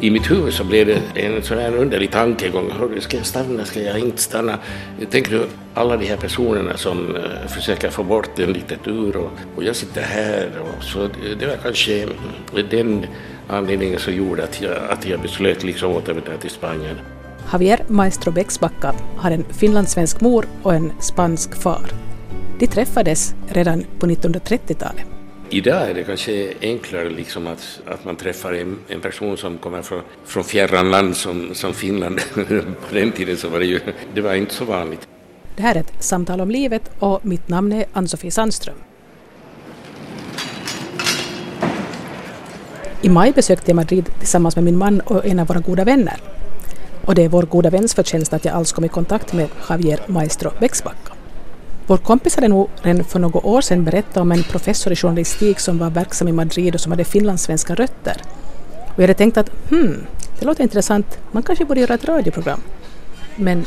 I mitt huvud så blev det en sån här underlig tankegång. Hörru, ska jag stanna, ska jag inte stanna? Jag tänker alla de här personerna som eh, försöker få bort en diktatur och, och jag sitter här. Och, så det, var kanske den anledningen som gjorde att jag, att jag beslöt liksom återvända till Spanien. Javier Maestro Bäcksbacka har en finlandssvensk mor och en spansk far. De träffades redan på 1930-talet. Idag är det kanske enklare liksom att, att man träffar en, en person som kommer från, från fjärran land som, som Finland. på den tiden så var det ju det var inte så vanligt. Det här är ett samtal om livet och mitt namn är Ann-Sofie Sandström. I maj besökte jag Madrid tillsammans med min man och en av våra goda vänner. Och det är vår goda väns förtjänst att jag alls kom i kontakt med Javier Maestro Bäcksbacka. Vår kompis hade nog redan för några år sedan berättat om en professor i journalistik som var verksam i Madrid och som hade finlandssvenska rötter. Och jag hade tänkt att hmm, det låter intressant, man kanske borde göra ett radioprogram. Men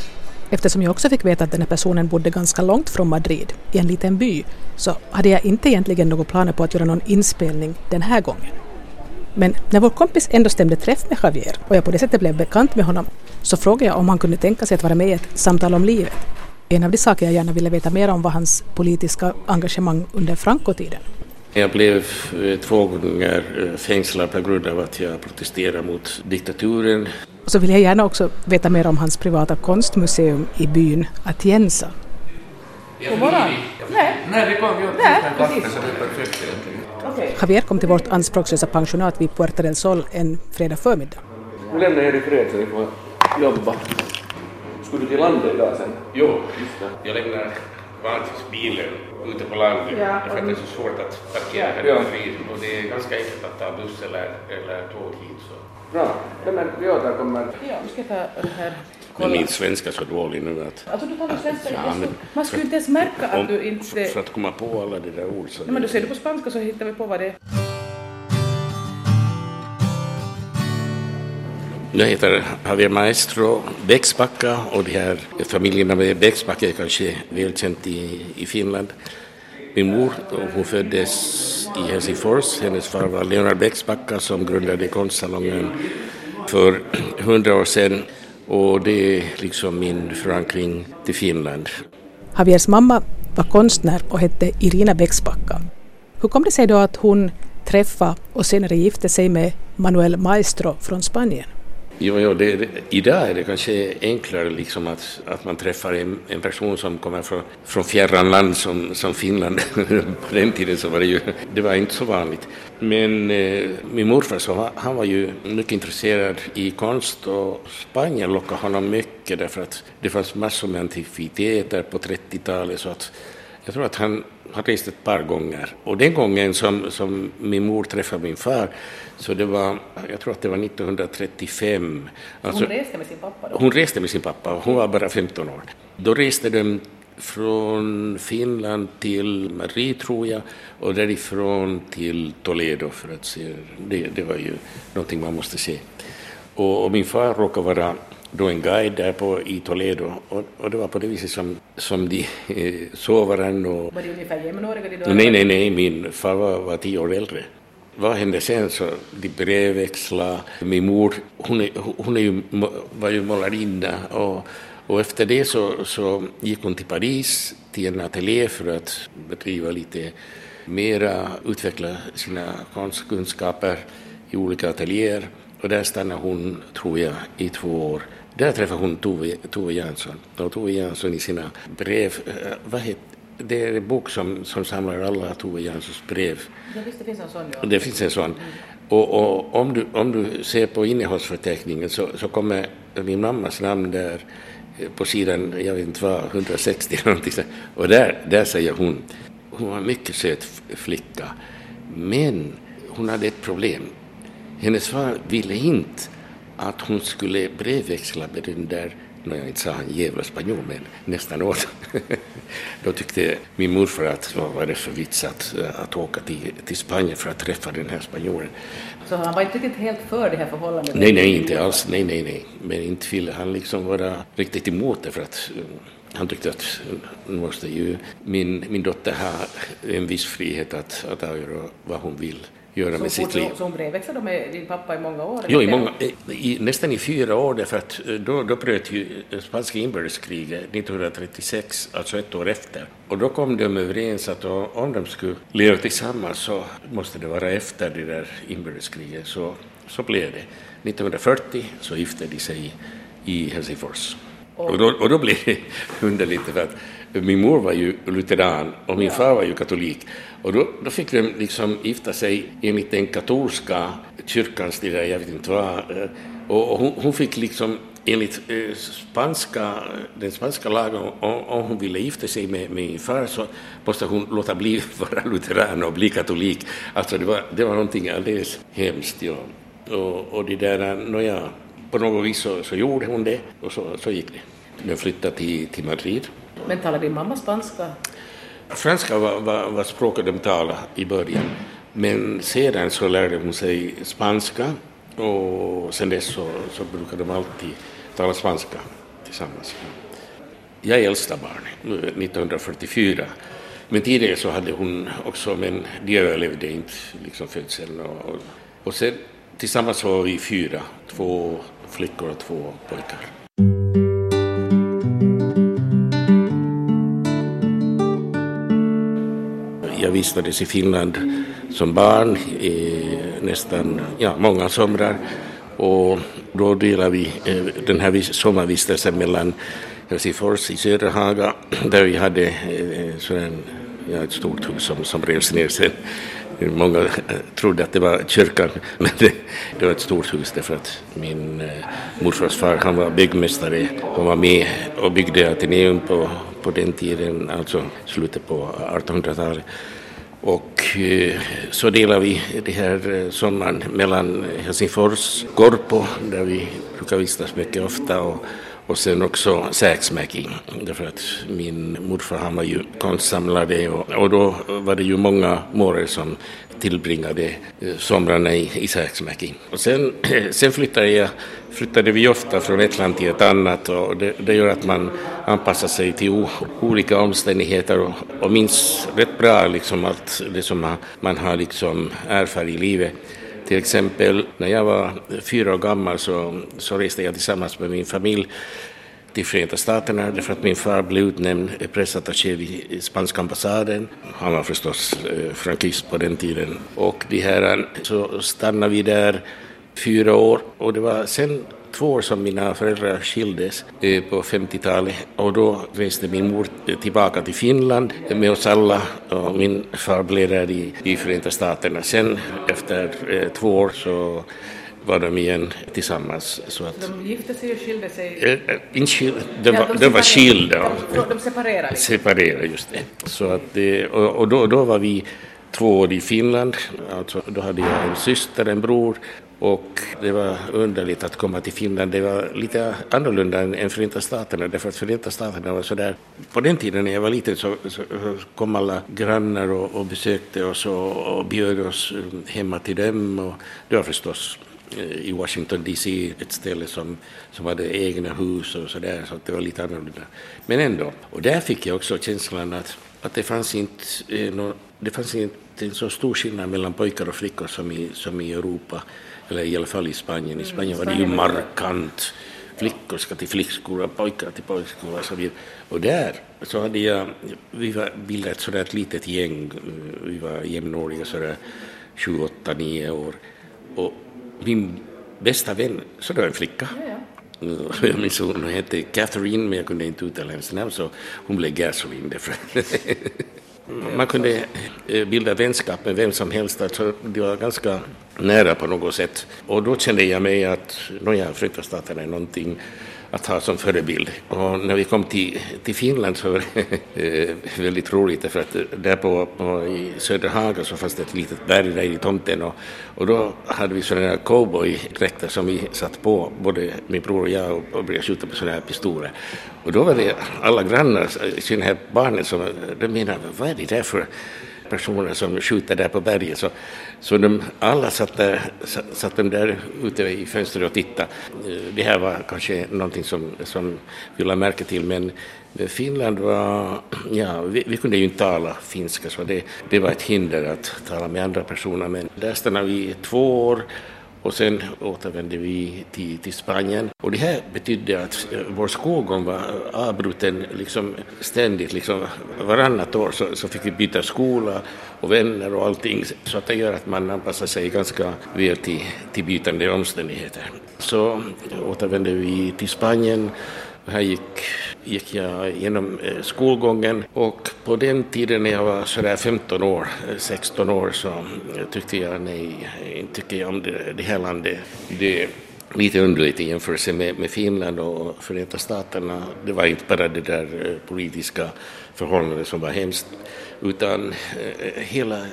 eftersom jag också fick veta att den här personen bodde ganska långt från Madrid, i en liten by, så hade jag inte egentligen några planer på att göra någon inspelning den här gången. Men när vår kompis ändå stämde träff med Javier och jag på det sättet blev bekant med honom så frågade jag om han kunde tänka sig att vara med i ett samtal om livet. En av de saker jag gärna ville veta mer om var hans politiska engagemang under Franco-tiden. Jag blev eh, två gånger eh, fängslad på grund av att jag protesterade mot diktaturen. Och så vill jag gärna också veta mer om hans privata konstmuseum i byn Atienza. Nej. Nej, vi kom ju upp precis. Javier kom till vårt anspråkslösa pensionat vid Puerta del Sol en fredag förmiddag. Nu lämnar jag er i fred så ni får jobba. Ska du till landet idag sen? Jo, just det. Jag lämnar vanligtvis bilen ute på landet Ja, för att det är så svårt att parkera här Ja. och det är ganska enkelt att ta buss eller, eller tåg hit. Så. Bra. Ja, men vi återkommer. Ja, ska ta här. Men min svenska är så dålig nu att Alltså du talar svenska. Ja, skulle- men- Man skulle inte ens märka att du inte... för att komma på alla de där ord så... Nej, men du ser du på spanska så hittar vi på vad det är. Jag heter Javier Maestro Bäcksbacka och de här familjerna med Bäcksbacka är kanske välkänt i, i Finland. Min mor hon föddes i Helsingfors. Hennes far var Leonard Bäcksbacka som grundade konstsalongen för hundra år sedan. Och det är liksom min förankring till Finland. Javiers mamma var konstnär och hette Irina Bäcksbacka. Hur kom det sig då att hon träffade och senare gifte sig med Manuel Maestro från Spanien? Jo, jo det, det, idag är det kanske enklare liksom att, att man träffar en, en person som kommer från, från fjärran land som, som Finland. På den tiden så var det ju det var inte så vanligt. Men eh, min morfar så, var- han var ju mycket intresserad i konst och Spanien lockade honom mycket därför att det fanns massor med antikviteter på 30-talet så att jag tror att han har rest ett par gånger. Och den gången som, som min mor träffade min far, så det var, jag tror att det var 1935. Alltså, Hon reste med sin pappa då. hon reste med sin pappa, hon var bara 15 år. Då reste de från Finland till Madrid tror jag och därifrån till Toledo för att se, det, det var ju någonting man måste se. Och, och min far råkade vara då en guide där på, i Toledo och, och det var på det viset som, som de eh, såg varandra och Var de ungefär jämnåriga de? Nej, nej, nej, min far var, var tio år äldre. Vad hände sen? Så de brevväxlade. Min mor, hon, är, hon är ju, var ju målarinna och, och efter det så, så gick hon till Paris till en ateljé för att bedriva lite mera, utveckla sina konstkunskaper i olika ateljéer. Och där stannade hon, tror jag, i två år. Där träffade hon Tove, Tove Jansson. Och Tove Jansson i sina brev, eh, vad heter det är en bok som, som samlar alla Tove Janssons brev. Ja, visst det finns en sån ja. Och Det finns en sån. Och, och om, du, om du ser på innehållsförteckningen så, så kommer min mammas namn där eh, på sidan, jag vet inte vad, 160 eller någonting sånt. Och där, där säger hon, hon var en mycket söt flicka, men hon hade ett problem. Hennes far ville inte att hon skulle brevväxla med den där, när jag inte sa han jävla spanjor, men nästan åt. Då tyckte min morfar att vad var det för vits att, att åka till, till Spanien för att träffa den här spanjoren. Så han var inte riktigt helt för det här förhållandet? Nej, nej, inte alls. Nej, nej, nej. Men inte ville han liksom vara riktigt emot det för att eh, han tyckte att eh, nu måste ju min, min dotter ha en viss frihet att, att avgöra vad hon vill. Göra med Så sitt liv. hon brevväxlade då med din pappa i många år? Jo, i många, i, nästan i fyra år, därför att eh, då, då bröt ju spanska inbördeskriget 1936, alltså ett år efter. Och då kom de överens att om de skulle leva tillsammans så måste det vara efter det där inbördeskriget. Så, så blev det. 1940 så gifte de sig i Helsingfors. Och då, och då blev det underligt för att min mor var ju lutheran och min far var ju katolik. Och då, då fick de liksom gifta sig enligt den katolska kyrkans, jag vet inte vad. Och, och hon, hon fick liksom enligt eh, spanska, den spanska lagen, om, om hon ville gifta sig med, med min far så måste hon låta bli vara lutheran och bli katolik. Alltså det var, det var någonting alldeles hemskt. Ja. Och, och det där, nåja, på något vis så, så gjorde hon det och så, så gick det. De flyttade till, till Madrid. Men talar din mamma spanska? Franska var, var, var språket de talade i början, men sedan så lärde hon sig spanska och sen dess så, så brukar de alltid tala spanska tillsammans. Jag är äldsta barn, 1944. Men tidigare så hade hon också, men de överlevde inte liksom födseln. Och, och, och sen tillsammans så var vi fyra, två flickor och två pojkar. Vistades i Finland som barn i nästan ja, många somrar och då delade vi eh, den här sommarvistelsen mellan Helsingfors i Söderhaga där vi hade eh, sådär, ja, ett stort hus som, som revs ner sen. Många eh, trodde att det var kyrkan, men det, det var ett stort hus därför att min morfars far han var byggmästare och var med och byggde Ateneum på, på den tiden, alltså slutet på 1800-talet. Och eh, så delar vi det här eh, sommaren mellan Helsingfors, Korpo, där vi brukar vistas mycket ofta, och, och sen också Säksmäki, därför att min morfar han var ju konstsamlare och, och då var det ju många målare som tillbringade eh, somrarna i, i Säksmäki. Och sen, sen flyttade, jag, flyttade vi ofta från ett land till ett annat och det, det gör att man anpassar sig till o, olika omständigheter och, och minns rätt bra liksom allt det som man, man har liksom erfarit i livet. Till exempel när jag var fyra år gammal så, så reste jag tillsammans med min familj till Förenta Staterna därför att min far blev utnämnd eh, pressattaché vid eh, spanska ambassaden. Han var förstås eh, frankist på den tiden. Och de här, så stannade vi där fyra år och det var sen två år som mina föräldrar skildes på 50-talet och då reste min mor tillbaka till Finland med oss alla och min far blev där i, i Förenta Staterna. Sen efter två år så var de igen tillsammans. Så att, De gifte sig och skilde sig? Eh, eh, skil- de, Ja, var, de var skilda. De, de separerade? liksom. Separerade, just det. Så att, och och då, då var vi två år i Finland. Alltså, då hade jag en syster, en bror. Och det var underligt att komma till Finland. Det var lite annorlunda än, än Förenta Staterna. Därför att Förenta Staterna var sådär. På den tiden när jag var liten så, så kom alla grannar och, och besökte oss och, och bjöd oss eh, hemma till dem. Och det var förstås eh, i Washington DC, ett ställe som, som hade egna hus och sådär, så att det var lite annorlunda. Men ändå, och där fick jag också känslan att, att det fanns inte eh, nå, det fanns inte en så stor skillnad mellan pojkar och flickor som i, som i Europa, eller i alla fall i Spanien. I Spanien var det ju markant. Flickor ska till flickskola, pojkar till pojkskola och så vidare. Och där så hade jag, vi var bildat sådär ett litet gäng, eh, vi var jämnåriga sådär 7, 8, 9 år. Och min bästa vän, så det var en flicka. Jag minns hon hette Catherine, men jag kunde inte uttala hennes namn, så hon blev Gasoline därför. Man kunde eh, bilda vänskap med vem som helst, alltså det var ganska nära på något sätt. Och då kände jag mig att nåja, Förenta Staterna är någonting att ha som förebild. Och när vi kom till, till Finland så var det eh, väldigt roligt därför att där på, på i Söderhaga så fanns det ett litet berg där i tomten och, och då hade vi sådana här cowboydräkter som vi satt på, både min bror och jag och, och började skjuta på sådana här pistoler. Och då var det alla grannar, i synnerhet barnen, som de menade vad är det där för personer som skjuter där på berget. Så, så de alla satt, där, satt de där ute i fönstret och tittade. Eh, det här var kanske någonting som, som vi lade märke till, men Finland var, ja, vi, vi, kunde ju inte tala finska så det, det var ett hinder att tala med andra personer men där stannade vi två år och sen återvände vi till, till Spanien. Och det här betydde att eh, vår skolgång var avbruten liksom ständigt. Liksom varannat år så, så fick vi byta skola och vänner och allting. Så att det gör att man anpassar sig ganska väl till, till bytande omständigheter. Så återvände vi till Spanien här gick, gick jag genom eh, skolgången och på den tiden när jag var sådär 15 år, eh, 16 år så eh, tyckte jag nej, inte tycker jag om det, det här landet. Det, lite underligt i jämförelse med, med Finland och Förenta Staterna. Det var inte bara det där politiska förhållandet som var hemskt, utan hela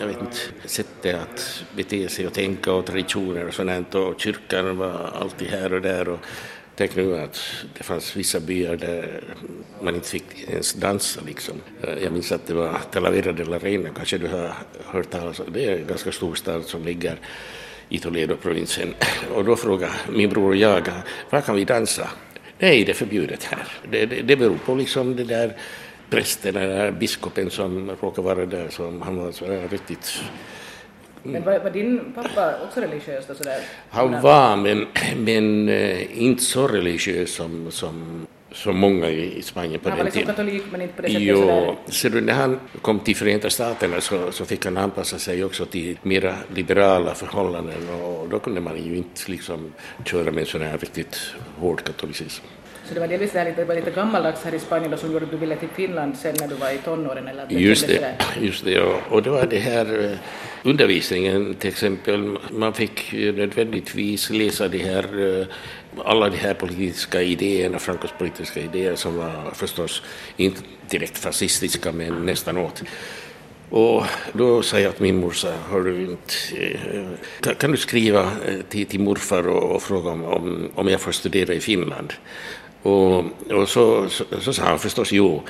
jag vet inte, sättet att bete sig och tänka och traditioner och sånt och kyrkan var alltid här och där och Tänk nu att det fanns vissa byar där man inte fick ens dansa. Liksom. Eh, jag minns att det var Talavera de la Reina, kanske du har hört talas om. Det är en ganska stor stad som ligger i Toledo-provinsen. Och då frågade min bror och jag, var kan vi dansa? Nej, det är förbjudet här. Det, det, det beror på liksom det där prästen eller biskopen som råkar vara där, som han var så riktigt men var, var, din pappa också religiös? Då, sådär? Han var, men, men äh, inte så religiös som, som, som många i, Spanien på han den tiden. Han var liksom katolik men inte på det sättet jo, sådär? Ser du, när han kom till Förenta Staterna så, så fick han anpassa sig också till mera liberala förhållanden och då kunde man ju inte liksom köra med sån här riktigt hård katolicism. Så det var delvis det lite, var lite gammaldags här i Spanien och som gjorde att du ville till Finland sen när du var i tonåren? Eller just det, just det och, och det var det här eh, undervisningen till exempel. Man fick nödvändigtvis läsa de här, eh, alla de här politiska idéerna, Francos politiska idéer som var förstås inte direkt fascistiska men nästan åt. Och då sa jag till min morsa, har du inte, eh, kan du skriva eh, till, till morfar och, och fråga om, om, om jag får studera i Finland? Och, och så, så, så sa han förstås jo.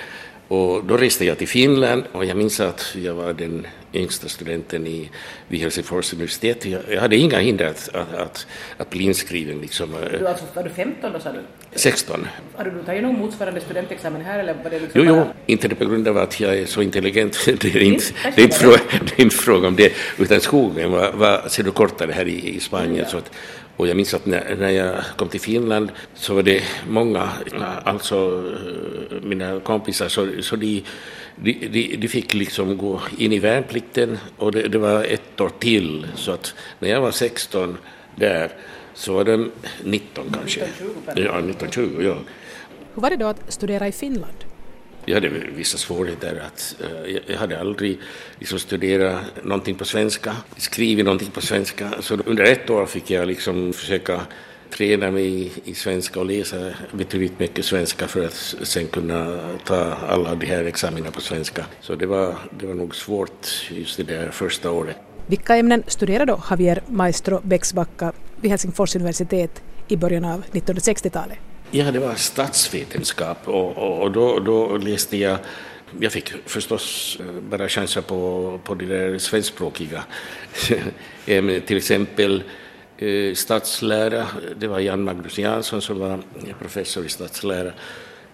Och då reste jag till Finland och jag minns att jag var den yngsta studenten i, vid Helsingfors universitet. Jag, jag hade inga hinder att, att, att, att bli inskriven. Liksom. Du, alltså, var du 15 då sa du? 16. Har du tagit någon motsvarande studentexamen här eller var det liksom Jo, jo, inte det på grund av att jag är så intelligent. Det är inte, det är inte, fråga, det är inte fråga om det. Utan skogen var, var ser du kortare här i, i Spanien. Ja. Så att, och jag minns att när, när jag kom till Finland så var det många, alltså eh, mina kompisar, så, så de, de, de, de fick liksom gå in i värnplikten och det, det, var ett år till. Så att när jag var 16 där så var de 19 kanske. 1920, ja, 1920, ja. Hur var det då att studera i Finland? Jag hade vissa svårigheter. Att, uh, jag hade aldrig liksom, studerat någonting på svenska, skrivit någonting på svenska. Så under ett år fick jag liksom försöka träna mig i, i svenska och läsa betydligt mycket svenska för att sen kunna ta alla de här examina på svenska. Så det var, det var nog svårt just det där första året. Vilka ämnen studerade då Javier Maestro Bäcksbacka vid Helsingfors universitet i början av 1960-talet? Ja, det var statsvetenskap och, och, och då, då läste jag jag fick förstås eh, bara chanser på, på det där svenskspråkiga. Till exempel Eh, statslära, det var Jan Magnus Jansson som var eh, professor i statslära.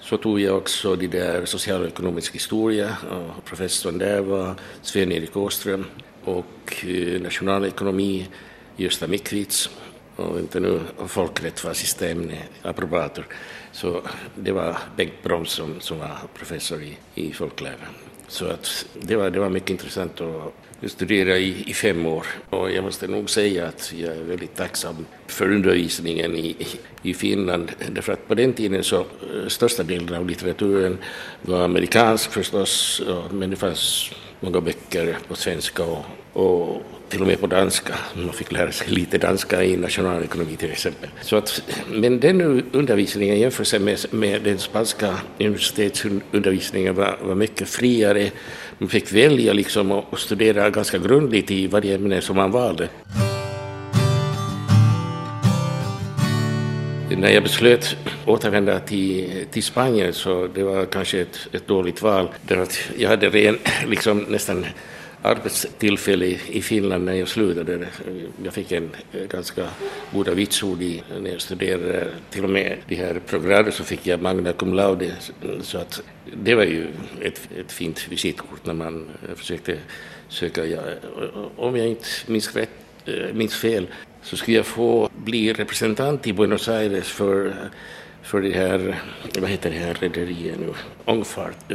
Så tog jag också det där social och ekonomisk historia och professorn där var Sven-Erik Åström och eh, nationalekonomi Gösta Mikvits och inte nu folkrätt var sista ämne, approbator. Så det var Bengt Broms som, som var professor i, i folklära. Så att det, var, det var mycket intressant att studera i, i fem år. Och jag måste nog säga att jag är väldigt tacksam för undervisningen i, i Finland. Därför att på den tiden så eh, största delen av litteraturen var amerikansk förstås, men det fanns många böcker på svenska och, och till och med på danska. Man fick lära sig lite danska i nationalekonomi till exempel. Så att, men den undervisningen jämfört med, med den spanska universitetsundervisningen var, var mycket friare. Man fick välja liksom och studera ganska grundligt i varje ämne som man valde. När jag beslöt återvända till, till Spanien så det var kanske ett, ett dåligt val. Att jag hade ren, liksom nästan arbetstillfälle i Finland när jag slutade. Jag fick en ganska goda vitsord i, när jag studerade. Till och med de här programmen så fick jag magna cum laude. Så att det var ju ett, ett fint visitkort när man försökte söka. Ja, om jag inte minns, rätt, minns fel så skulle jag få bli representant i Buenos Aires för för det här, vad heter det här rederiet nu, Ångfart,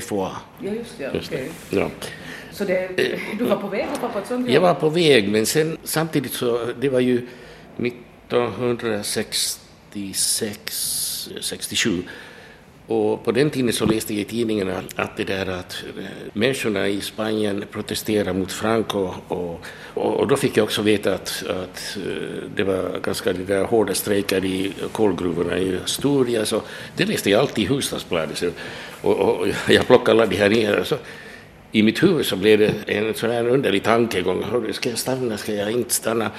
FOA. Ja, just det, Just det. Ja. Så det, du var på väg att hoppa på ett sånt Jag var på väg, men sen samtidigt så, det var ju 1966, 67. Och på den tiden så läste jag i tidningarna att det där att eh, människorna i Spanien protesterar mot Franco och, och, och då fick jag också veta att, att eh, det var ganska det där hårda strejker i kolgruvorna i Asturias och det läste jag alltid i Hufvudstadsbladet så- och, och jag plockade alla de här. Så, i mitt huvud så blev det en sån här underlig tankegång. Ska jag stanna? Ska jag inte stanna?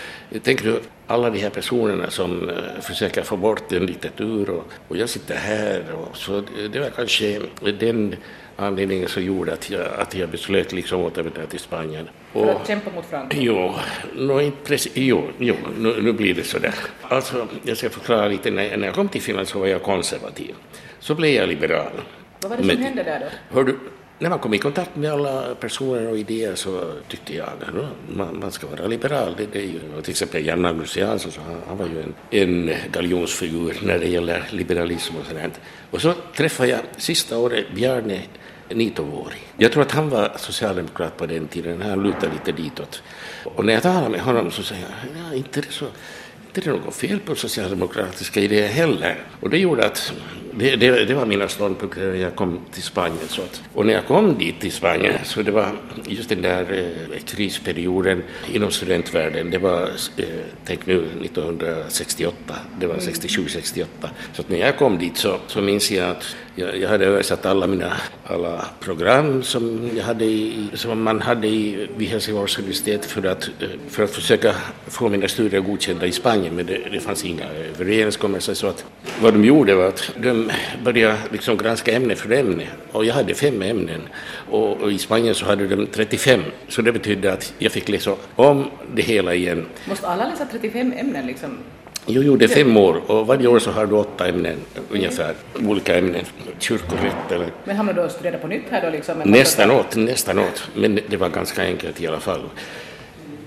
Tänker du alla de här personerna som eh, försöker få bort en diktatur och, och jag sitter här. Och, så det- var kanske den anledningen som gjorde att jag, att jag beslöt liksom återvända till Spanien. För Och, att kämpa mot Franco. Jo, no, inte precis, jo, jo nu, nu blir det sådär. Alltså, jag ska förklara lite. När, när jag kom till Finland så var jag konservativ. Så blev jag liberal. Vad var det som Men- hände där då? Hör du, när man kom i kontakt med alla personer och idéer så tyckte jag att man, man ska vara liberal. Det, det är ju, till exempel Jan Magnus Jansson, så han, han var ju en, en galjonsfigur när det gäller liberalism och sådant. Och så träffade jag sista året Bjarne Nitovuori. Jag tror att han var socialdemokrat på den tiden, han lutade lite ditåt. Och när jag talade med honom så sa jag, ja, inte det så inte det något fel på socialdemokratiska idéer heller. Och det gjorde att det, det, det var mina ståndpunkter när jag kom till Spanien. Så att, och när jag kom dit till Spanien så det var just den där eh, krisperioden inom studentvärlden. Det var, eh, tänk nu, 1968, det var 67-68. Så att när jag kom dit så, så minns jag att jag, jag hade översatt alla mina alla program som, jag hade i, som man hade i, vid Helsingfors universitet för att, eh, för att försöka få mina studier godkända i Spanien, men det, det fanns inga överenskommelser. Så att vad de gjorde var att de började liksom granska ämne för ämne. Och jag hade fem ämnen och, och i Spanien så hade de 35. Så det betydde att jag fick läsa om det hela igen. Måste alla läsa 35 ämnen liksom? Jag gjorde fem år och varje år så har du åtta ämnen ungefär, olika ämnen, kyrkorätt eller Men hamnar du och studerar på nytt här då liksom? Nästan åt, nästan åt. Men det var ganska enkelt i alla fall.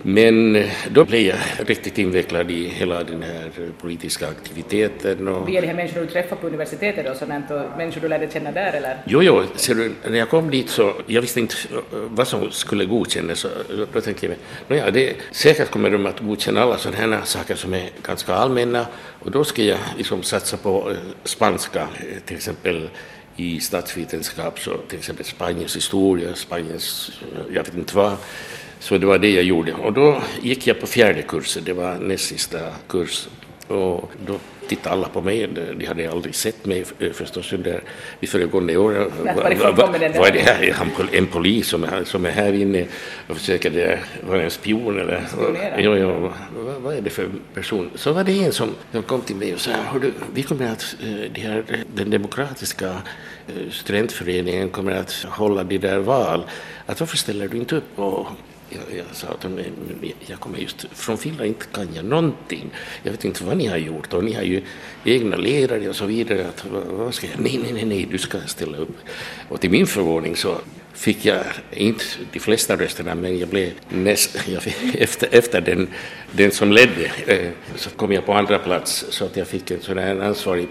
Men eh, då blev jag riktigt invecklad i hela den här eh, politiska aktiviteten. Och... Via de här människorna du träffar på universitetet och och människor du lärde känna där eller? Jo, jo, ser du, när jag kom dit så jag visste inte eh, vad som skulle godkännas. Då tänkte jag, nåja, det, säkert kommer de att godkänna alla sådana här saker som är ganska allmänna och då ska jag liksom satsa på spanska, till exempel i statsvetenskap, så till exempel Spaniens historia, Spaniens, jag vet inte vad. Så det var det jag gjorde. Och då gick jag på fjärde kursen, det var näst sista kurs. Och då tittade alla på mig, de de hade aldrig sett mig eh, förstås under de föregående åren. Vad är det här? En polis som är, som är här inne och försöker det, vara en spion eller? Jo, jo, vad, är det för person? Så var det en som, som kom till mig och sa, Hördu, vi kommer att, eh, det här, den demokratiska eh, studentföreningen kommer att hålla de där val. Att varför ställer du inte upp? Och jag, jag sa att jag kommer just från Finland, inte kan jag någonting. Jag vet inte vad ni har gjort och ni har ju egna ledare och så vidare. Att, vad, ska jag? Nej, nej, nej, nej, du ska ställa upp. Och till min förvåning så fick jag inte de flesta rösterna, men jag blev näst, jag fick, efter, efter den, den som ledde eh, så kom jag på andra plats så att jag fick en sån här ansvarig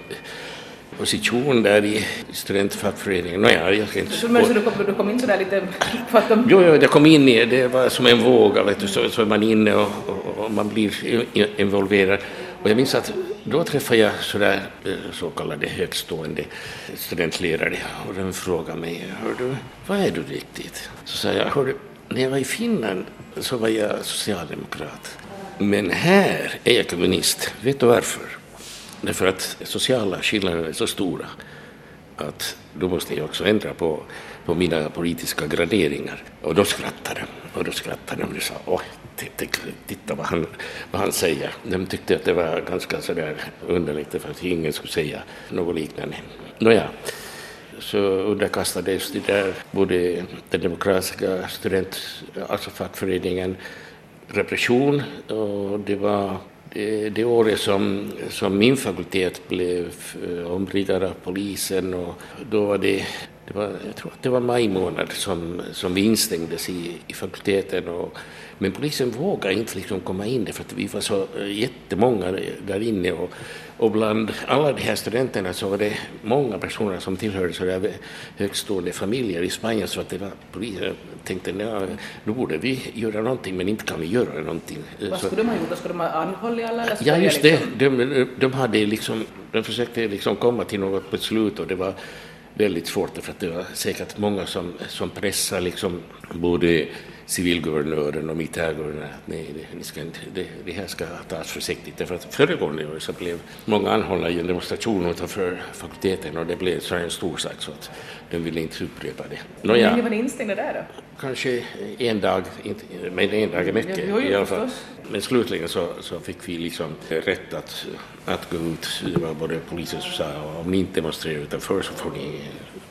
position där i studentfackföreningen. Nåja, jag ska inte... Så, men, så du, kom, du kom in sådär lite de... Jo, jo, jag kom in i det, var som en våg, vet du, så, så är man inne och, och, och man blir involverad. Och jag minns att då träffade jag sådär, eh, så kallade högstående studentledare och de frågade mig, hör du, vad är du riktigt? Så sa jag, hör du, när jag var i Finland så var jag socialdemokrat. Men här är jag kommunist. Vet du varför? Därför att sociala skillnader är så stora att då måste jag också ändra på, på mina politiska graderingar. Och då skrattade de. Och då skrattade de och sa, åh, titta vad han, vad han säger. De tyckte att det var ganska sådär underligt för att ingen skulle säga något liknande. Nåja, så underkastades det där både den demokratiska student, alltså fackföreningen, repression och det var det, det året som, som min fakultet blev eh, omringad av polisen och då var det det var, jag tror att det var maj månad som, som vi instängdes i, i fakulteten. Och, men polisen vågade inte liksom komma in för att vi var så jättemånga där inne. Och, och bland alla de här studenterna så var det många personer som tillhörde så där högstående familjer i Spanien så att det var polisen tänkte ja, nu borde vi göra någonting men inte kan vi göra någonting. Vad skulle de ha gjort? Skulle de ha anhållit alla? Eller ja, just det. Liksom- de, de, hade liksom, de försökte liksom komma till något beslut och det var väldigt svårt för att det var säkert många som, som pressade liksom både civilguvernören och militärguvernören att nej, det, ni ska det, det här ska tas försiktigt. Därför att föregående år så blev många anhållna i en demonstration utanför fakulteten och det blev så en stor sak så att de ville inte upprepa det. Hur länge var ni instängda där då? Kanske en dag, inte, men en dag är mycket ja, i alla fall. Men slutligen så, så fick vi liksom rätt att, att gå ut. Det var både polisen som sa om ni inte demonstrerar utanför så får ni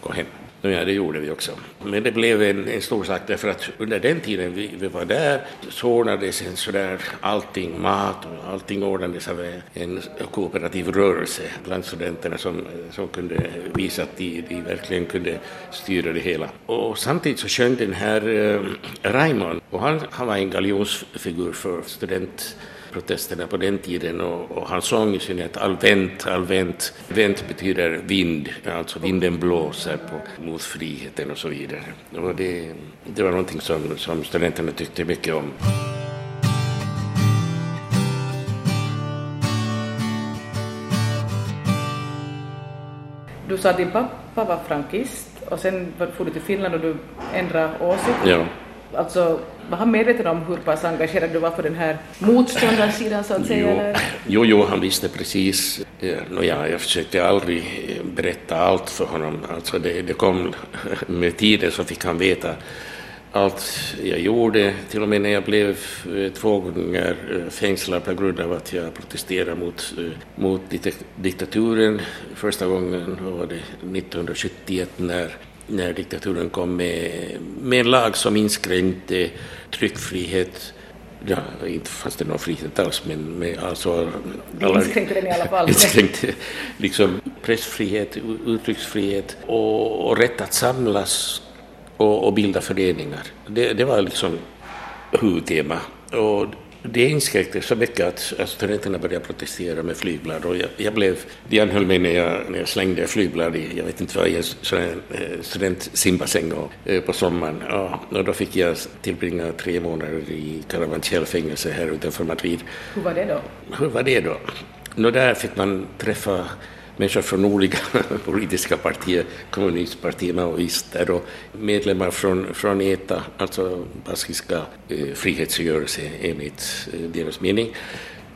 gå hem. Ja, det gjorde vi också. Men det blev en, en stor sak därför att under den tiden vi, vi var där så ordnades en sådär allting, mat och allting ordnades av en kooperativ rörelse bland studenterna som, som kunde visa att de, de verkligen kunde styra det hela. Och samtidigt så sjöng den här eh, Raymond och han, han var en galjonsfigur för student protesterna på den tiden och, och han sång i synnerhet Alvent, Alvent. Vent betyder vind, alltså vinden blåser på, mot friheten och så vidare. Och det, det var någonting som, som studenterna tyckte mycket om. Du sa att din pappa var frankist och sen for du till Finland och du ändrade åsikt. Ja. Alltså, var han medveten om hur pass engagerad du var på den här motståndarsidan så att säga? Jo, jo, jo han visste precis. Nåja, jag försökte aldrig berätta allt för honom. Alltså det, det kom med tiden så fick han veta allt jag gjorde, till och med när jag blev eh, två gånger eh, fängslad på grund av att jag protesterade mot, eh, mot diktaturen. Första gången var det 1971 när när diktaturen kom med, med en lag som inskränkte tryckfrihet Ja, inte fanns det någon frihet alls, men med alltså... Alla, inskränkte den i alla fall. Inskränkte liksom pressfrihet, uttrycksfrihet och, och rätt att samlas och, och bilda föreningar. Det, det var liksom huvudtema. Och det inskränkte så mycket att, att studenterna började protestera med flygblad och jag, jag blev, de anhöll mig när jag, när jag slängde flygblad i, jag vet inte vad, i en eh, studentsimbassäng eh, på sommaren. Ja, och då fick jag tillbringa tre månader i Carabanchel-fängelse här utanför Madrid. Hur var det då? Hur var det då? Nå, där fick man träffa människor från olika politiska partier, kommunistpartier, maoister och medlemmar från, från ETA, alltså baskiska eh, frihetsrörelse enligt eh, deras mening,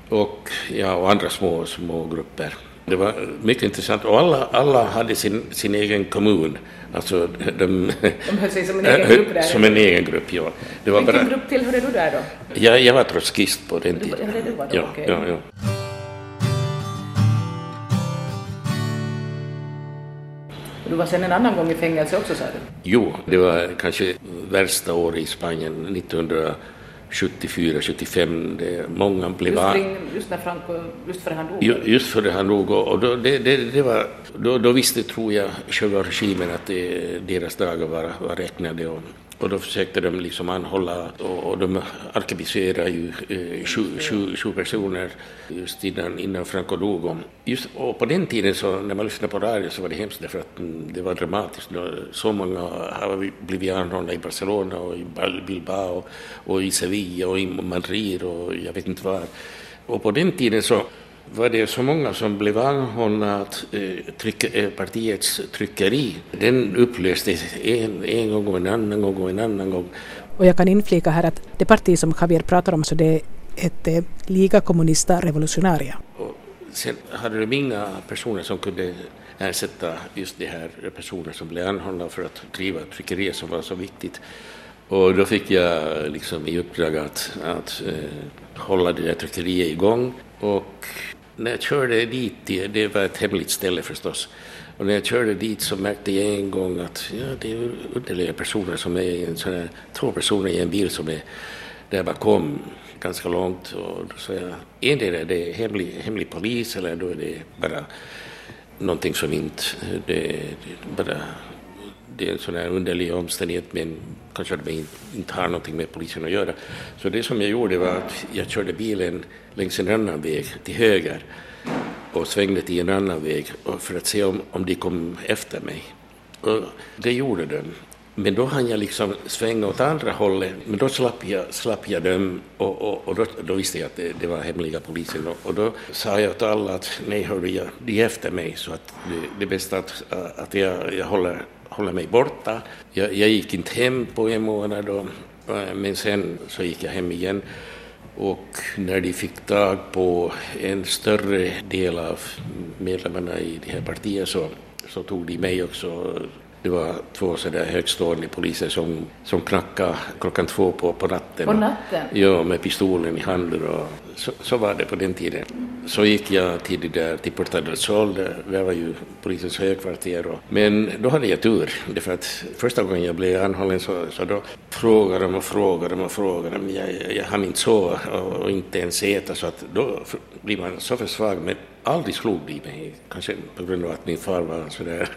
och, ja, och andra små, små grupper. Det var mycket intressant och alla, alla hade sin, sin egen kommun. Alltså de, de höll sig som en egen grupp där? Som en egen grupp, ja. Det var Vilken bara, grupp tillhörde du där då? Ja, jag var trotskist på den tiden. Du, det var då, ja, okay. ja, ja. Du var sen en annan gång i fängelse också sa du? Jo, det var kanske värsta året i Spanien, 1974, 75. Det, många blev just, kring, just när Franco, just före han dog? Just före han dog. Och då, det, det, det var, då, då visste, tror jag, själva regimen att det, deras dagar var, var räknade. Och, och då försökte de liksom anhålla och, och de arkebuserade ju eh, sju, sju, sju, personer just innan, innan Franco dog. Just, och på den tiden så när man lyssnade på radio så var det hemskt därför att mm, det var dramatiskt. Så många har blivit anhållna i Barcelona och i Bilbao och i Sevilla och i Madrid och jag vet inte var. Och på den tiden så var det så många som blev anhållna att eh, tryck, eh, partiets tryckeri, den upplöstes en, en gång och en annan gång och en annan gång. Och jag kan inflika här att det parti som Javier pratar om så det ett eh, Liga Comunista Revolutionaria. Och sen hade de inga personer som kunde ersätta just de här personer som blev anhållna för att driva tryckeriet som var så viktigt. Och då fick jag liksom i uppdrag att, att eh, hålla det där tryckeriet igång. Och när jag körde dit, det var ett hemligt ställe förstås, och när jag körde dit så märkte jag en gång att ja, det är underliga personer som är i en sån här, två personer i en bil som är där bakom ganska långt. Och då sa jag, endera det är hemlig, hemlig polis eller då är det bara någonting som inte, det, det bara det är en sån här underlig omständighet men kanske att det inte har någonting med polisen att göra. Så det som jag gjorde var att jag körde bilen längs en annan väg till höger och svängde till en annan väg för att se om, om de kom efter mig. Och det gjorde de. Men då hann jag liksom svänga åt andra hållet, men då slapp jag, slapp jag dem och, och, och då, då, visste jag att det, det, var hemliga polisen. Och, och, då sa jag till alla att nej, hörru, jag, de är efter mig så att det, det är bäst att, att jag, jag håller, hålla mig borta. Jag, jag gick inte hem på en månad, och, men sen så gick jag hem igen. Och när de fick tag på en större del av medlemmarna i det här partiet så, så tog de mig också det var två sådär högstående poliser som, som knackade klockan två på, på natten. På natten? Ja, med pistolen i handen. Och så, så var det på den tiden. Så gick jag till, det där, till Porta del Sol, där var ju polisens högkvarter. Och, men då hade jag tur, därför att första gången jag blev anhållen så, så då frågade de och frågade de och frågade de. Jag, jag, jag hann inte sova och, och inte ens äta, så att då blir man så för svag. Men aldrig slog de mig, kanske på grund av att min far var sådär.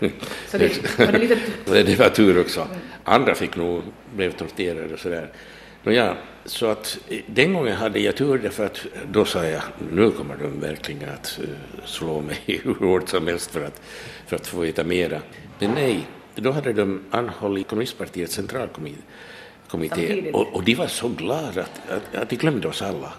Så det, var det, lite... det var tur också. Andra fick nog, blev torterade och sådär. Ja, så att den gången hade jag tur därför att då sa jag nu kommer de verkligen att uh, slå mig hur hårt som helst för att, för att få veta mera. Men nej, då hade de anhållit kommunistpartiets centralkommitté och, och de var så glada att, att, att de glömde oss alla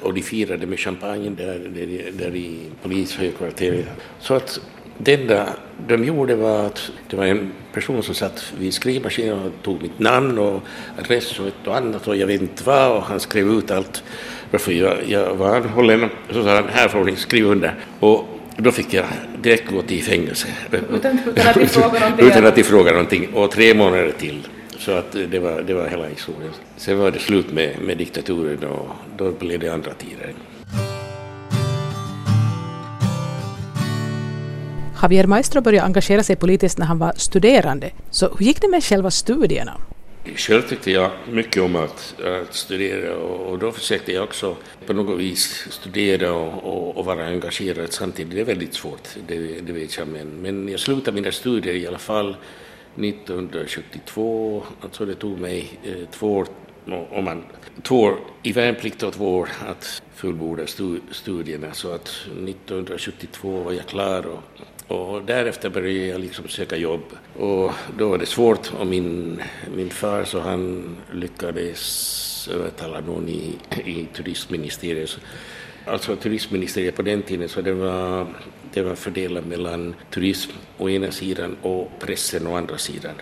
och de firade med champagne där, där, där i polishögkvarteret. Så att det enda de gjorde var att det var en person som satt vid skrivmaskinen och tog mitt namn och adress och ett och annat och jag vet inte vad och han skrev ut allt varför jag, jag var anhållen. Så sa han, här får ni skriva under. Och då fick jag direkt gå till fängelse. Utan, utan att de frågade någonting. Och tre månader till. Så att det, var, det var hela historien. Sen var det slut med, med diktaturen och då blev det andra tider. Javier Maestro började engagera sig politiskt när han var studerande. Så hur gick det med själva studierna? Själv tyckte jag mycket om att, att studera och, och, då försökte jag också på något vis studera och, och, och, vara engagerad samtidigt. Det är väldigt svårt, det, det vet jag, men, men jag slutade mina studier i alla fall 1972, alltså det tog mig eh, två år om man, två år i värnplikt och två år att fullborda studierna. Så att 1972 var jag klar och, och därefter började jag liksom söka jobb. Och då var det svårt och min, min far så han lyckades övertala någon i, i turistministeriet. Alltså turistministeriet på den tiden så det var det var fördelat mellan turism å ena sidan och pressen å andra sidan.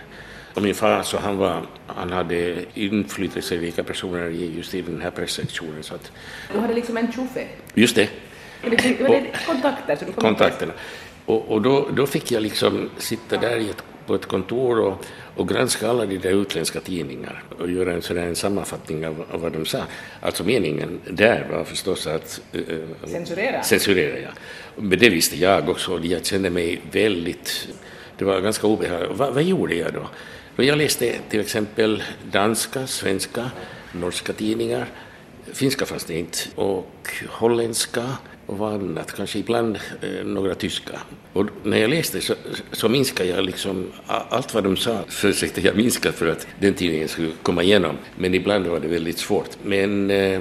Och min far så han, var, han hade inflytelserika personer just i den här pressektionen. Så att, du hade liksom en tjofe? Just det. Var det, det kontakter? Så du kontakterna. Och, och då, då fick jag liksom sitta där i ett, på ett kontor och, och granska alla de där utländska tidningar och göra en, sådär, en sammanfattning av, av vad de sa. Alltså meningen där var förstås att... Uh, censurera? Censurera, ja. Men det visste jag också. Jag kände mig väldigt... Det var ganska obehagligt. Vad, vad gjorde jag då? Jag läste till exempel danska, svenska, norska tidningar. Finska fanns det inte. Och holländska och vad annat, kanske ibland eh, några tyska. Och när jag läste så, så minskade jag liksom allt vad de sa försökte jag minska för att den tidningen skulle komma igenom. Men ibland var det väldigt svårt. Men eh,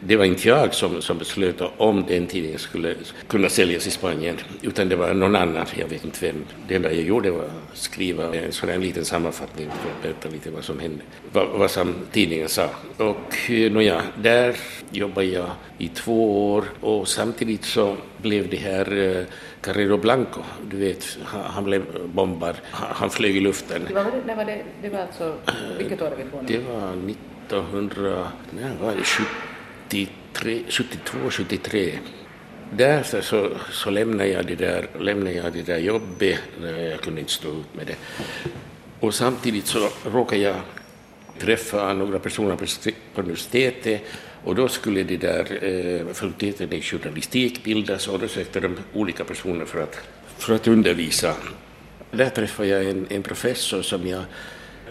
det, var inte jag som, som beslöt om den tidningen skulle kunna säljas i Spanien, utan det var någon annan, jag vet inte vem. Det enda jag gjorde var att skriva en sån här liten sammanfattning för att berätta lite vad som hände, vad, vad som tidningen sa. Och eh, nåja, där jobbade jag i två år och samtidigt så blev det här eh, Carrero Blanco, du vet, han, blev bombad, han, flög i luften. Det var, det, var det, det var alltså, vilket år är vi på nu? Det var 1900, nej, var det 70 72, 73. Därför så, så lämnade, jag det där, lämnade jag det där jobbet, jag kunde inte stå ut med det. Och samtidigt så råkade jag träffa några personer på universitetet och då skulle det där eh, fakulteten i journalistik bildas och då sökte de olika personer för att, för att undervisa. Där träffade jag en, en professor som jag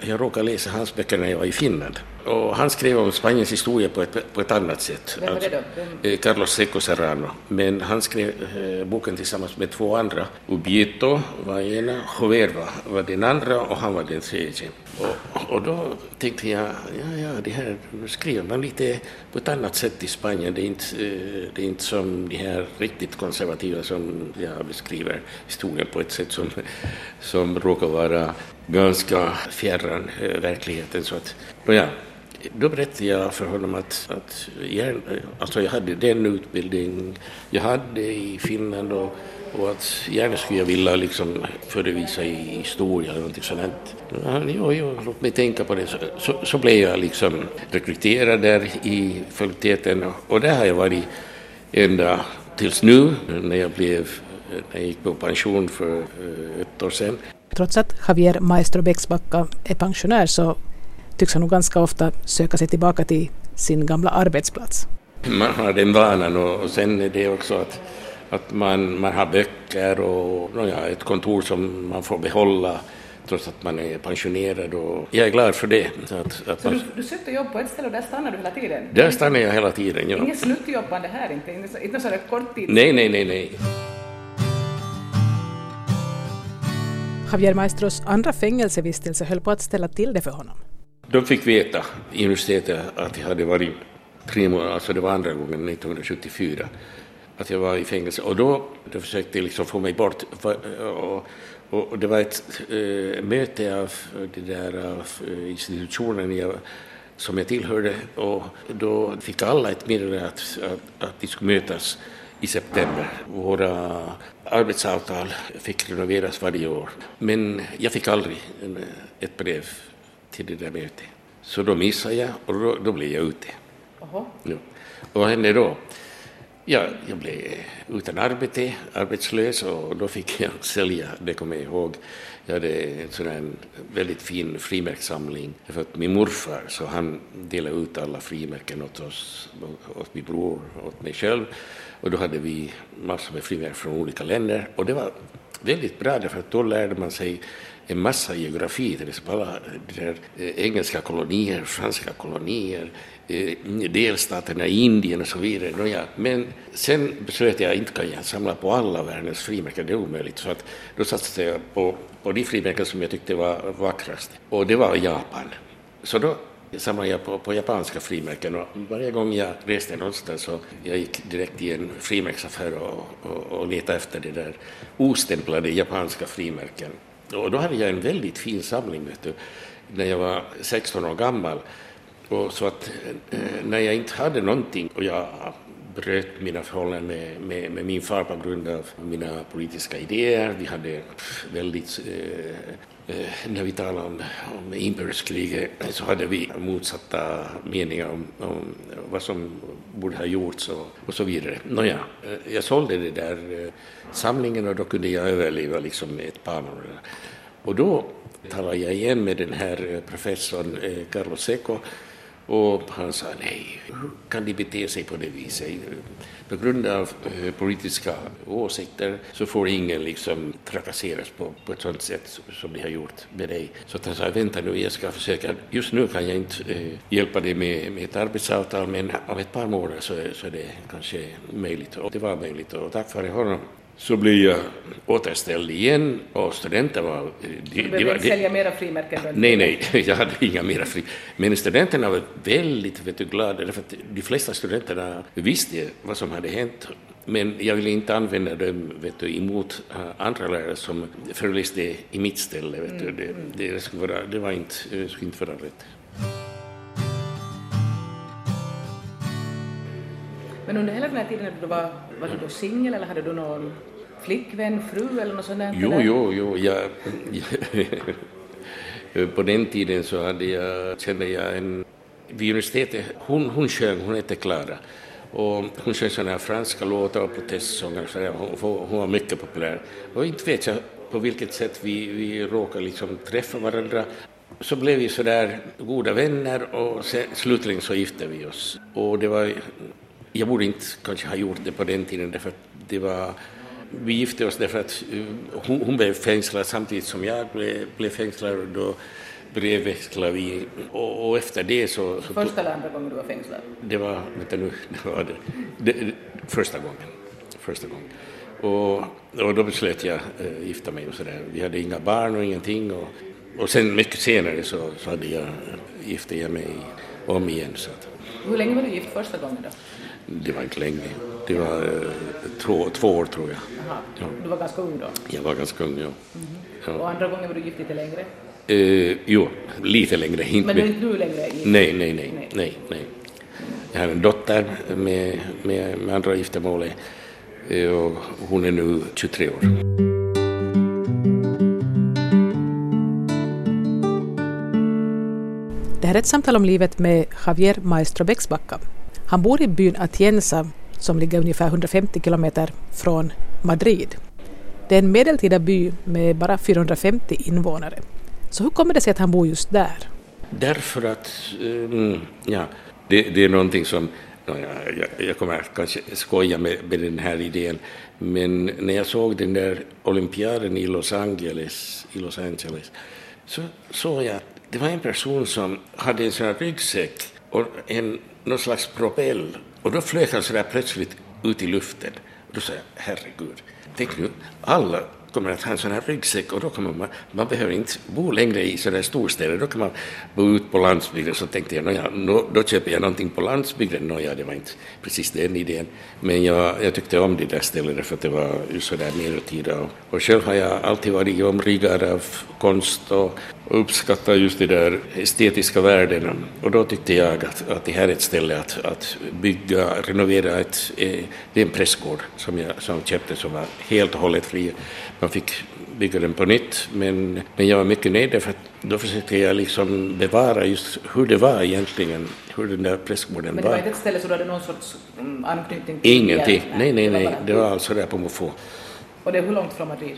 jag råkade läsa hans böcker när jag var i Finland. Och han skrev om Spaniens historia på ett, på ett annat sätt. Vem var det då? Vem? Eh, Carlos Seco Serrano. Men han skrev eh, boken tillsammans med två andra. Ubieto var ena, Joverva var den andra och han var den tredje. Och, och då tänkte jag, ja, ja, det här skriver man lite på ett annat sätt i Spanien. Det är inte, eh, det är inte som de här riktigt konservativa som jag beskriver historien på ett sätt som, som råkar vara ganska fjärran verkligheten. Så att, ja, då berättade jag för honom att, att jag, alltså jag hade den utbildning jag hade i Finland och, och att gärna skulle jag vilja liksom förevisa i historia eller någonting sånt. Ja, jo, jo, låt mig tänka på det. Så, så, så blev jag liksom rekryterad där i fakulteten och där har jag varit ända tills nu när jag blev när jag gick på pension för eh, ett år sedan. Trots att Javier Maestro Bäcksbacka är pensionär så tycks han nog ganska ofta söka sig tillbaka till sin gamla arbetsplats. Man har den vanan och sen är det också att, att man, man har böcker och ja, ett kontor som man får behålla trots att man är pensionerad och jag är glad för det. Så, att, att så man... du, du sökte jobb på ett ställe och där stannar du hela tiden? Där stannar jag hela tiden, ja. Inget sluttjobbande här inte? Inte så kort tid? Nej, nej, nej, nej. Javier Maestros andra fängelsevistelse höll på att ställa till det för honom. Då fick veta i universitetet att jag hade varit tre månader, alltså det var andra gången 1974, att jag var i fängelse. Och då, då försökte jag liksom få mig bort. Och, och, det var ett äh, möte av det där av, eh, institutionen jag, som jag tillhörde och då fick alla ett meddelande att, att, att de skulle mötas i september. Våra arbetsavtal fick renoveras varje år. Men jag fick aldrig ett brev till det där mötet. Så då missade jag och då, då blev jag ute. Ja. Och vad hände då? Ja, jag blev utan arbete, arbetslös och då fick jag sälja, det kommer jag ihåg. Jag hade en sån här väldigt fin frimärkssamling. För att min morfar, så han delade ut alla frimärken åt oss, åt min bror och åt mig själv. Och då hade vi massor med frimärken från olika länder och det var väldigt bra därför att då lärde man sig en massa geografi, till exempel alla där, eh, engelska kolonier, franska kolonier, eh, delstaterna i Indien och så vidare. Nåja, men sen beslöt jag inte kan jag samla på alla världens frimärken, det är omöjligt. Så att då satsade jag på, på de frimärken som jag tyckte var vackrast och det var Japan. Så då samlade jag på, på japanska frimärken och varje gång jag reste någonstans så jag gick direkt i en frimärksaffär och, och, och letade efter de där ostämplade japanska frimärken. Och då hade jag en väldigt fin samling vet du, när jag var 16 år gammal. Och så att eh, när jag inte hade någonting och jag bröt mina förhållanden med, med, med, min far på grund av mina politiska idéer. Vi hade väldigt eh, Eh, Eh, när vi talade om, om inbördeskriget så hade vi motsatta meningar om, om vad som borde ha gjorts och, och så vidare. Nåja, eh, jag sålde det där eh, samlingen och då kunde jag överleva liksom ett par månader. Och då talade jag igen med den här professorn Carlos Seco och han sa nej, hur kan de bete sig på det viset? På grund av eh, politiska åsikter så får ingen liksom trakasseras på, på ett sådant sätt som de har gjort med dig. Så att han sa, vänta nu, jag ska försöka, just nu kan jag inte eh, hjälpa dig med, med ett arbetsavtal, men om ett par månader så, så är det kanske möjligt. Och det var möjligt och tack vare honom så blev jag återställd igen och studenter var... De, du behövde inte sälja mera frimärken? Nej, nej, jag hade inga mera frimärken. Men studenterna var väldigt vet du, glada, därför att de flesta studenterna visste vad som hade hänt. Men jag ville inte använda dem vet du, emot uh, andra lärare som föreläste i mitt ställe. Vet du. Mm, det, mm. det, skulle vara, det var inte, det skulle inte vara rätt. Men under hela den här tiden du var, var du då singel eller hade du någon flickvän, fru eller något sånt där? Jo, jo, jo. Jag, på den tiden så hade jag, kände jag en... Vid universitetet, hon, hon sjöng, hon hette Klara. Och hon sjöng sådana här franska låtar och protestsånger. Så hon, hon var mycket populär. Och inte vet jag på vilket sätt vi, vi råkade liksom träffa varandra. så blev vi sådär goda vänner och sen, slutligen så gifte vi oss. Och det var, jag borde inte kanske ha gjort det på den tiden därför att det var vi gifte oss därför att uh, hon, hon blev fängslad samtidigt som jag blev, blev fängslad och då brevväxlade vi och, och efter det så... så Första eller andra gången du var fängslad? Det var, vänta nu, det var det, det, första gången. Första gången. Och, och då beslöt jag äh, gifta mig och sådär. Vi hade inga barn och ingenting och, och sen mycket senare så, så hade jag, gifte jag mig om igen. Så att, Hur länge var du gift första gången då? Det var inte länge. Det var äh, två, två år tror jag. Ja. Du var ganska ung då? Jag var ganska ung, ja. Och andra gången var du gift lite längre? Eh, jo, lite längre. Inte Men du är inte nu längre gift? Nej, nej, nej, Nej. nej, nej. Jag har en dotter med, med, med andra giftermålet eh, och hon är nu 23 år. Det här är ett samtal om livet med Javier Maestro Bäcksbacka. Han bor i byn Atienza som ligger ungefär 150 kilometer från Madrid. Det är en medeltida by med bara 450 invånare. Så hur kommer det sig att han bor just där? Därför att, eh, mm, ja, det, det är någonting som, no, jag, jag, jag kommer kanske skoja med, med den här idén, men när jag såg den där olympiaden i Los Angeles, i Los Angeles så såg jag att det var en person som hade en sån här ryggsäck och en, någon slags propell och då flög han så där plötsligt ut i luften. Och då sa jag, herregud, tänk nu, alla kommer att ha en sån här ryggsäck och då kommer man, man behöver inte bo längre i sådana här storstäder, då kan man bo ut på landsbygden. Så tänkte jag, ja, då köper jag någonting på landsbygden. Nåja, det var inte precis den idén. Men jag, jag tyckte om det där stället för att det var ju sådär medeltida. Och, och själv har jag alltid varit omringad av konst och, och uppskattar just de där estetiska värdena. Och då tyckte jag att, att det här är ett ställe att, att bygga, renovera ett, eh, det är en prästgård som jag som köpte som var helt och hållet fri. Man fick bygga den på nytt, men, men jag var mycket nöjd därför att då försökte jag liksom bevara just hur det var egentligen, hur den där prästgården Men det var var. inte ett ställe så du hade någon sorts mm, anknytning till? Ingenting, nej, nej, nej, det var alltså där på måfå. Och det är hur långt från Madrid?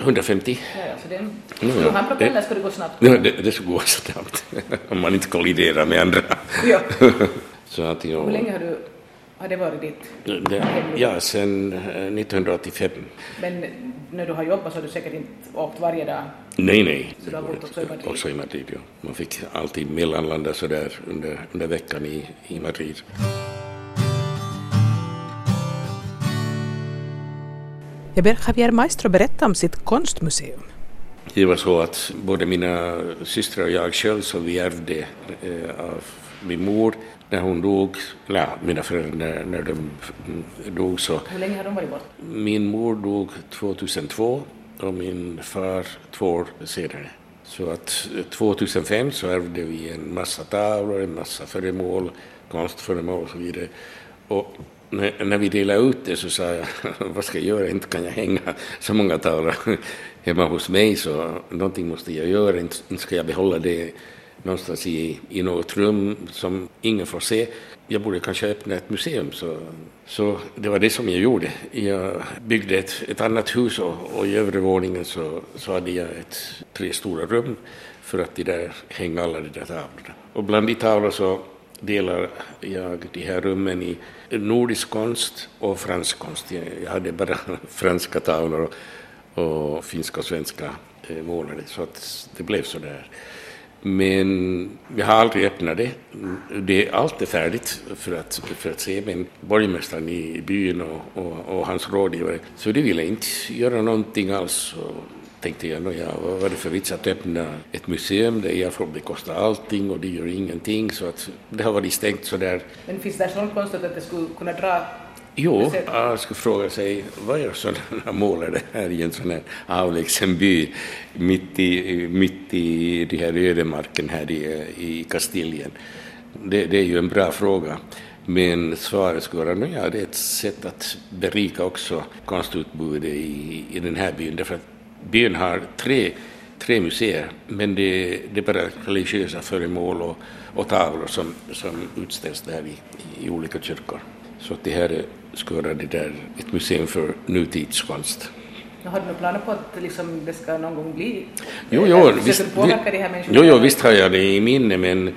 150. Ja, ja, så det. Mm, Ska du ha propeller ska det gå snabbt. Ja, det, det skulle gå snabbt, om man inte kolliderar med andra. Ja. Så att jag, Hur länge har du... Har det varit ditt det, ja, eh, 1985. Men när du har jobbat så har du säkert inte åkt varje dag? Nej, nej. Så du har bott också i Madrid? Också i Madrid, ja. Man fick alltid mellanlanda sådär under, under veckan i, i Madrid. Jag ber Javier Maestro berätta om sitt konstmuseum. Det var så att både mina systrar och jag själv så vi ärvde eh, av min mor när hon dog, ja, mina föräldrar när, när de mm, dog så Hur länge har de varit bort? Min mor dog 2002 och min far två år senare. Så att eh, 2005 så ärvde vi en massa tavlor, en massa föremål, konstföremål och så vidare. Och när, när vi delade ut det så sa jag, vad ska jag göra, inte kan jag hänga så många tavlor hemma hos mig så någonting måste jag göra, inte inte ska jag behålla det någonstans i, i något rum som ingen får se. Jag borde kanske öppna ett museum. Så, så det var det som jag gjorde. Jag byggde ett, ett annat hus och, och i övre våningen så, så hade jag ett, tre stora rum för att de där, hänga alla de där tavlorna. Och bland de tavlor så delar jag de här rummen i nordisk konst och fransk konst. Jag, hade bara franska tavlor och, och finska och svenska eh, målade så att det blev så där. Men jag har aldrig öppnat det. det allt är färdigt för att, för att se, men borgmästaren i byn och, och, och hans rådgivare, så de ville inte göra någonting alls. Och, tänkte jag, "Nå ja, vad var det för vits att öppna ett museum där jag får bekosta allting och de gör ingenting, så att det har varit stängt så där. Men finns det sån konst att det skulle kunna dra Jo, jag skulle fråga sig, vad gör sådana målare här i en sån här avlägsen by mitt i, mitt i de här ödemarken här i, i Kastiljen? Det, det är ju en bra fråga. Men svaret skulle vara, "Nå ja, det är ett sätt att berika också konstutbudet i, i den här byn. Därför att byn har tre, tre museer, men det, det är bara religiösa föremål och, och tavlor som, som utställs där i, i olika kyrkor. Så att det här är- skulle vara det där, ett museum för nutidskonst. Har du några planer på att liksom det ska någon gång bli? Jo, jo, visst, vi- jo, jo, visst har jag det i minne, men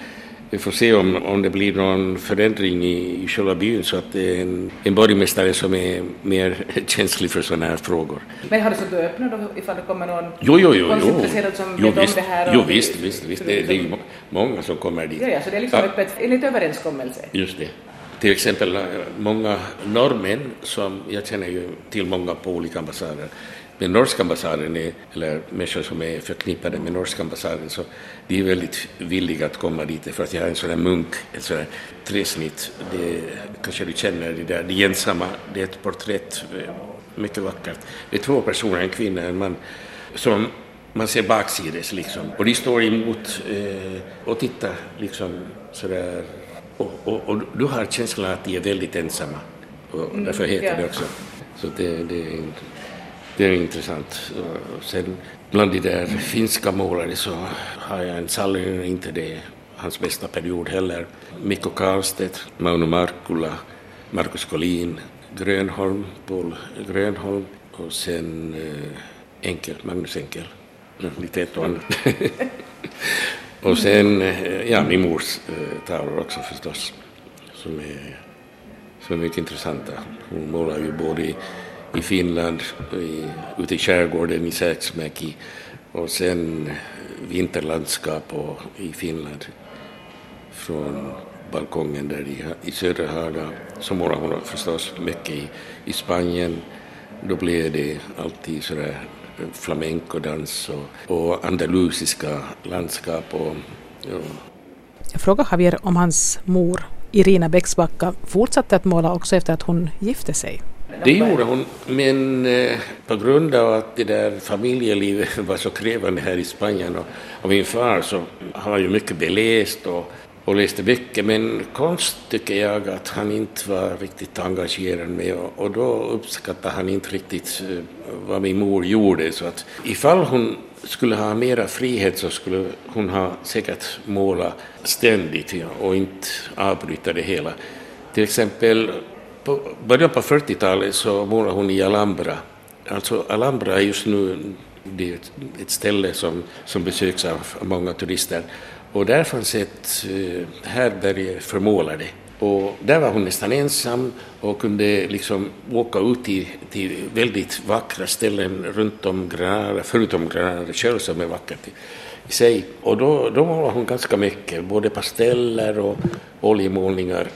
vi får se om, om det blir någon förändring i, i själva byn så att det är en, en borgmästare som är mer känslig för sådana här frågor. Men har du så du öppna då ifall det kommer någon Jo, jo, jo, jo. som jo vet om visst, det här? jo, visst, visst, visst. Det, det är ju må- många som kommer dit. Ja, ja, så det är liksom Ja. öppet enligt överenskommelse. Just det. Till exempel eh, många norrmän, som jag känner ju till många på olika ambassader, men norska ambassaden, är, eller människor som är förknippade med norska ambassaden, så de är väldigt villiga att komma dit för att jag har en sån där munk, ett sån där träsnitt, det kanske du känner det där, det är ensamma, det är ett porträtt, eh, mycket vackert. Det är två personer, en kvinna och en man, som man ser baksides liksom. Och de står emot eh, och tittar liksom sådär. Och, och, och du har känslan att de är väldigt ensamma. Och därför heter det också. Så det, det, är, int- det är intressant. Och sen bland de där finska målare så har jag en Sallinen, inte det hans bästa period heller. Mikko Karlstedt, Mauno Markkula, Markus Collin, Grönholm, Paul Grönholm och sen eh, Enkel, Magnus Enkel. Mm, Lite ett och annat. och sen, eh, ja, min mors eh, tavlor också förstås, som är, som är mycket intressanta. Hon målar ju både i, i Finland, i, ute i skärgården i Sääksmäki och sen vinterlandskap och, i Finland från balkongen där i, i södra Haga. Så målade hon förstås mycket i, i Spanien. Då blev det alltid sådär flamencodans och, och andalusiska landskap. Och, ja, Jag frågade Javier om hans mor, Irina Bäcksbacka, fortsatte att måla också efter att hon gifte sig. Det gjorde hon, men eh, på grund av att det där familjelivet var så krävande här i Spanien och, och min far så han var ju mycket beläst och, och läste mycket men konst tycker jag att han inte var riktigt engagerad med och, och då uppskattade han inte riktigt eh, vad min mor gjorde. Så att ifall hon skulle ha mera frihet så skulle hon ha säkert måla ständigt och inte avbryta det hela. Till exempel på början på 40-talet så målade hon i Alhambra. Alltså Alhambra är just nu det är ett, ett ställe som, som besöks av många turister. Och där fanns ett eh, härbärge för målare. Och där var hon nästan ensam och kunde liksom åka ut till, till väldigt vackra ställen runt om Granada, förutom Granada själv som är vackert i, sig. Och då, då målade hon ganska mycket, både pasteller och oljemålningar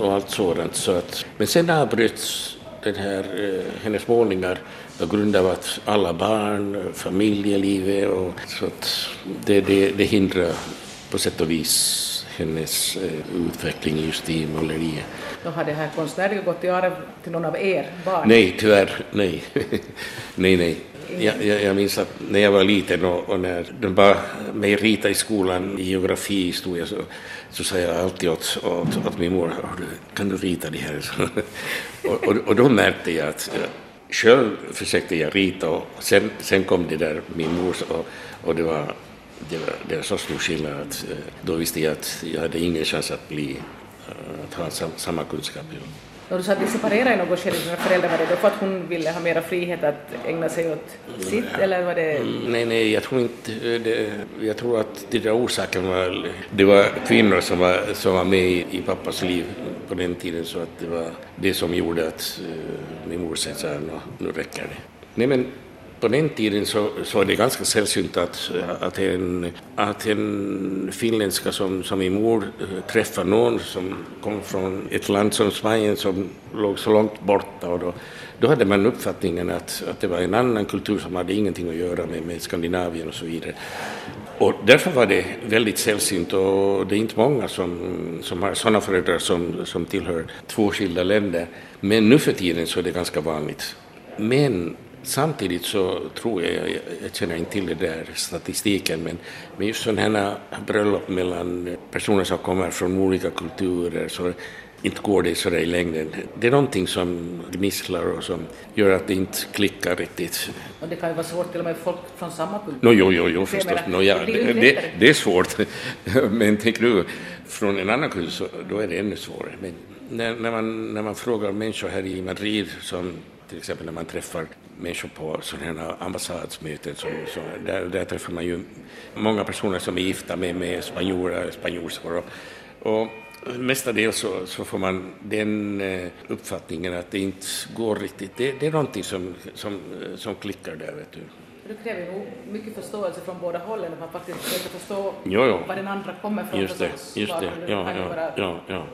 och allt sådant. Så att, men sen avbröts den här, eh, hennes målningar på grund av att alla barn, familjelivet och så att det, det, det hindrar på sätt och vis hennes eh, utveckling just i måleriet. Då har det här konstnärliga gått i arv till någon av er barn? Nej, tyvärr, nej. nej, nej. Jag, jag, jag minns att när jag var liten och, och när de bad mig rita i skolan i geografi, historia, så, så sa jag alltid åt, åt, åt min mor, "Hör du, kan du rita det här? och, och, och då märkte jag att eh, själv försökte jag rita och sen, sen kom det där min mor och, och det var det var, det var så stor skillnad att eh, då visste jag att jag hade ingen chans att bli, eh, att ha sam, samma kunskap. Och du sa att ni separerade i något skede, dina föräldrar, var det då för att hon ville ha mera frihet att ägna sig åt sitt, eller var det... Nej, nej, jag tror inte det. Jag tror att det där orsaken var, det var kvinnor som var, som var med i, i pappas liv på den tiden så att det var det som gjorde att uh, min mor sa "Nå, nu räcker det. Nej, men på den tiden så, så var det ganska sällsynt att, att, en, att en finländska som, som min mor eh, träffar träffade någon som kom från ett land som Spanien som låg så långt borta och då, då hade man uppfattningen att, att det var en annan kultur som hade ingenting att göra med, med Skandinavien och så vidare. Och därför var det väldigt sällsynt och det är inte många som, som har sådana föräldrar som, som tillhör två skilda länder. Men nu för tiden så är det ganska vanligt. Men samtidigt så tror jag, jag, jag känner inte till det där statistiken, men, men just sådana här bröllop mellan personer som kommer från olika kulturer så inte går det sådär i längden. Det är någonting som gnisslar och som gör att det inte klickar riktigt. Och det kan ju vara svårt till och med folk från samma kultur. No, jo, jo, jo, förstås. menar, No, ja, det det, det är svårt. Men tänk nu, från en annan kultur så då är det ännu svårare. Men när, när, man, när man frågar människor här i Madrid, som till exempel när man träffar människor på sådana här ambassadsmöten. Som, så där, där träffar man ju många personer som är gifta med, med spanjorer, spanjorskor. Och, och mestadels så, så får man den eh, uppfattningen att det inte går riktigt. Det, det är någonting som, som, som klickar där, vet du. Det kräver nog mycket förståelse från båda hållen, att man faktiskt försöker förstå Jo, jo. var den andra kommer från. Just det, just det. Ja, ja, ja, ja.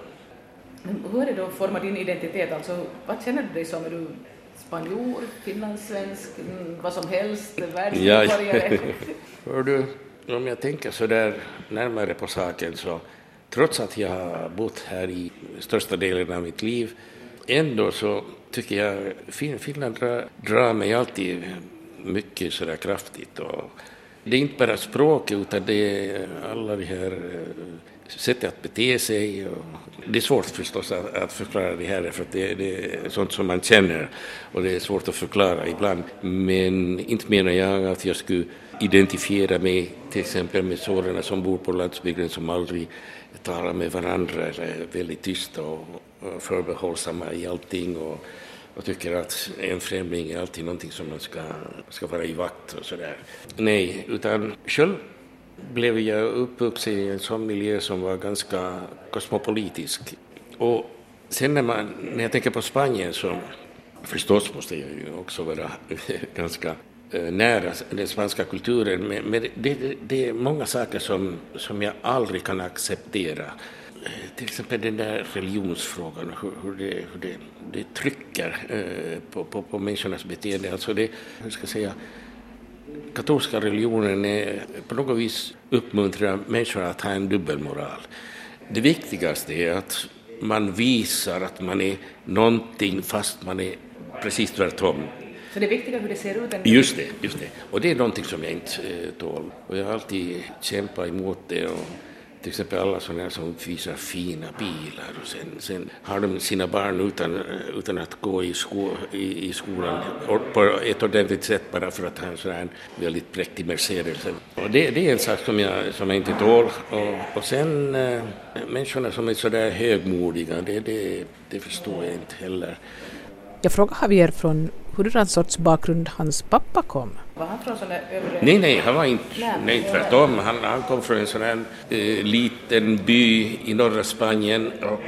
Hur är det då att forma din identitet? Alltså, vad känner du dig som? Är du spanjor, finlandssvensk, mm, vad som helst, Ja, världsmedborgare? Hör du, om jag tänker så där närmare på saken så trots att jag har bott här i största delen av mitt liv ändå så tycker jag fin Finland drar, drar mig alltid mycket så där kraftigt. Och det är inte bara språket utan det är alla de här eh, sättet att bete sig. Och det är svårt förstås att, att förklara det här för att det, det är sånt som man känner och det är svårt att förklara ibland. Men inte menar jag att jag skulle identifiera mig till exempel med sådana som bor på landsbygden som aldrig talar med varandra eller är väldigt tysta och, och förbehållsamma i allting och, och tycker att en främling är alltid någonting som man ska, ska vara i vakt och sådär. Nej, utan själv blev jag uppvuxen i en sån miljö som var ganska kosmopolitisk. Och sen när, man, när jag tänker på Spanien så förstås måste jag ju också vara ganska eh, nära den spanska kulturen, men, men det, det, är många saker som, som jag aldrig kan acceptera. Eh, till exempel den där religionsfrågan, hur, hur, det, hur det, det trycker eh, på, på, på människornas beteende. Alltså det, hur ska jag säga, katolska religionen är på något vis uppmuntrar människor att ha en dubbelmoral. Det viktigaste är att man visar att man är någonting fast man är precis tvärtom. Så det är viktigare hur det ser ut än Just det, just det. Och det är någonting som jag inte eh, tål. Och jag har alltid kämpat emot det. Och till exempel alla sådana här som visar fina bilar och sen, sen har de sina barn utan, utan att gå i, sko, i, i skolan på ett ordentligt sätt bara för att ha en sån här väldigt präktig Mercedes. Och det, det är en sak som jag, som jag inte tål. Och, och sen äh, människorna som är sådär högmodiga, det, det, det förstår jag inte heller. Jag frågade Javier från hurdan sorts bakgrund hans pappa kom. Var han från sån där övre... Nej, nej, han var inte, Nej, nej tvärtom. Han, han kom från en sån här eh, liten by i norra Spanien. Och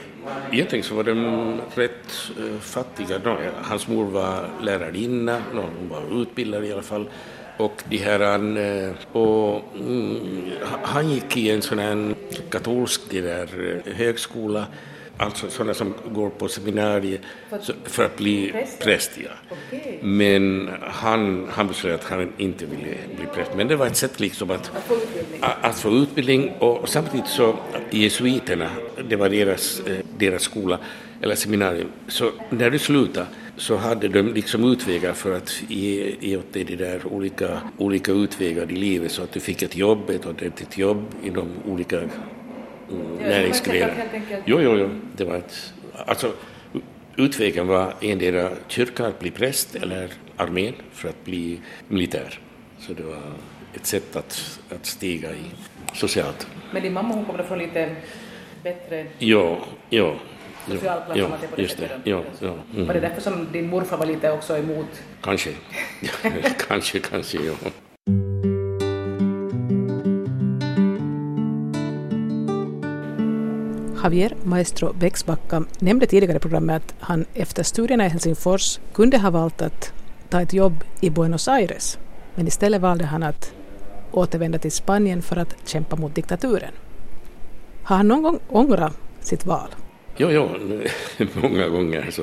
egentligen så var de rätt eh, fattiga. No, hans mor var lärarinna, no, hon var utbildad i alla fall. Och de här, han, eh, och, mm, han gick i en sån här katolsk där, eh, högskola, alltså sådana som går på seminarier för att bli Präst? präst. Ja. Men han, han beslöt att han inte ville bli präst. Men det var ett sätt liksom att, Att få utbildning. a- att få utbildning och samtidigt så jesuiterna, det var deras, eh, deras skola eller seminarium, så när du slutade så hade de liksom utvägar för att ge, ge åt dig de där olika, olika utvägar i livet så att du fick ett jobb, ett ordentligt jobb inom olika näringsgrenar. helt enkelt. Jo, jo, jo, det var ett, alltså utvägen var endera kyrkan att bli präst eller armén för att bli militär. Så det var ett sätt att, att stiga i socialt. Men din mamma hon kommer från lite bättre social man ser på det just det. sättet. Jo, jo. Var det Mm. därför som din morfar var lite också emot? Kanske. kanske, kanske, jo. Javier Maestro Bäcksbacka nämnde tidigare i programmet att han efter studierna i Helsingfors kunde ha valt att ta ett jobb i Buenos Aires, men istället valde han att återvända till Spanien för att kämpa mot diktaturen. Har han någon gång ångrat sitt val? Jo, jo, många gånger så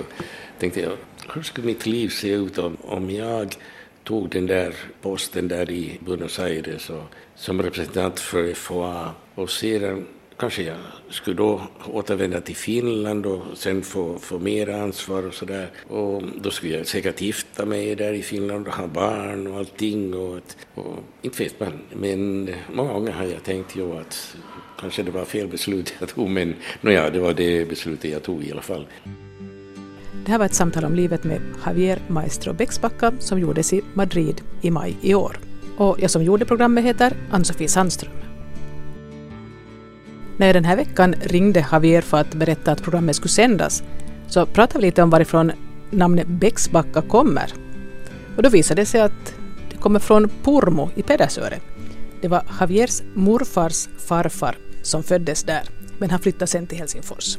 tänkte jag, hur skulle mitt liv se ut om, om jag tog den där posten där i Buenos Aires och, som representant för FOA och sedan kanske jag skulle då återvända till Finland och sen få, få mer ansvar och sådär. Och då skulle jag säkert gifta mig där i Finland och ha barn och allting. Och, ett- och inte vet man, men många gånger har jag tänkt ju att kanske det var fel beslut jag tog, men ja, det var det beslutet jag tog i alla fall. Det här var ett samtal om livet med Javier Maestro Bäcksbacka som gjordes i Madrid i maj i år. Och jag som gjorde programmet heter Ann-Sofie Sandström. När jag den här veckan ringde Javier för att berätta att programmet skulle sändas så pratade vi lite om varifrån namnet Bäcksbacka kommer. Och då visade det sig att det kommer från Pormo i Pedersöre. Det var Javiers morfars farfar som föddes där, men han flyttade sen till Helsingfors.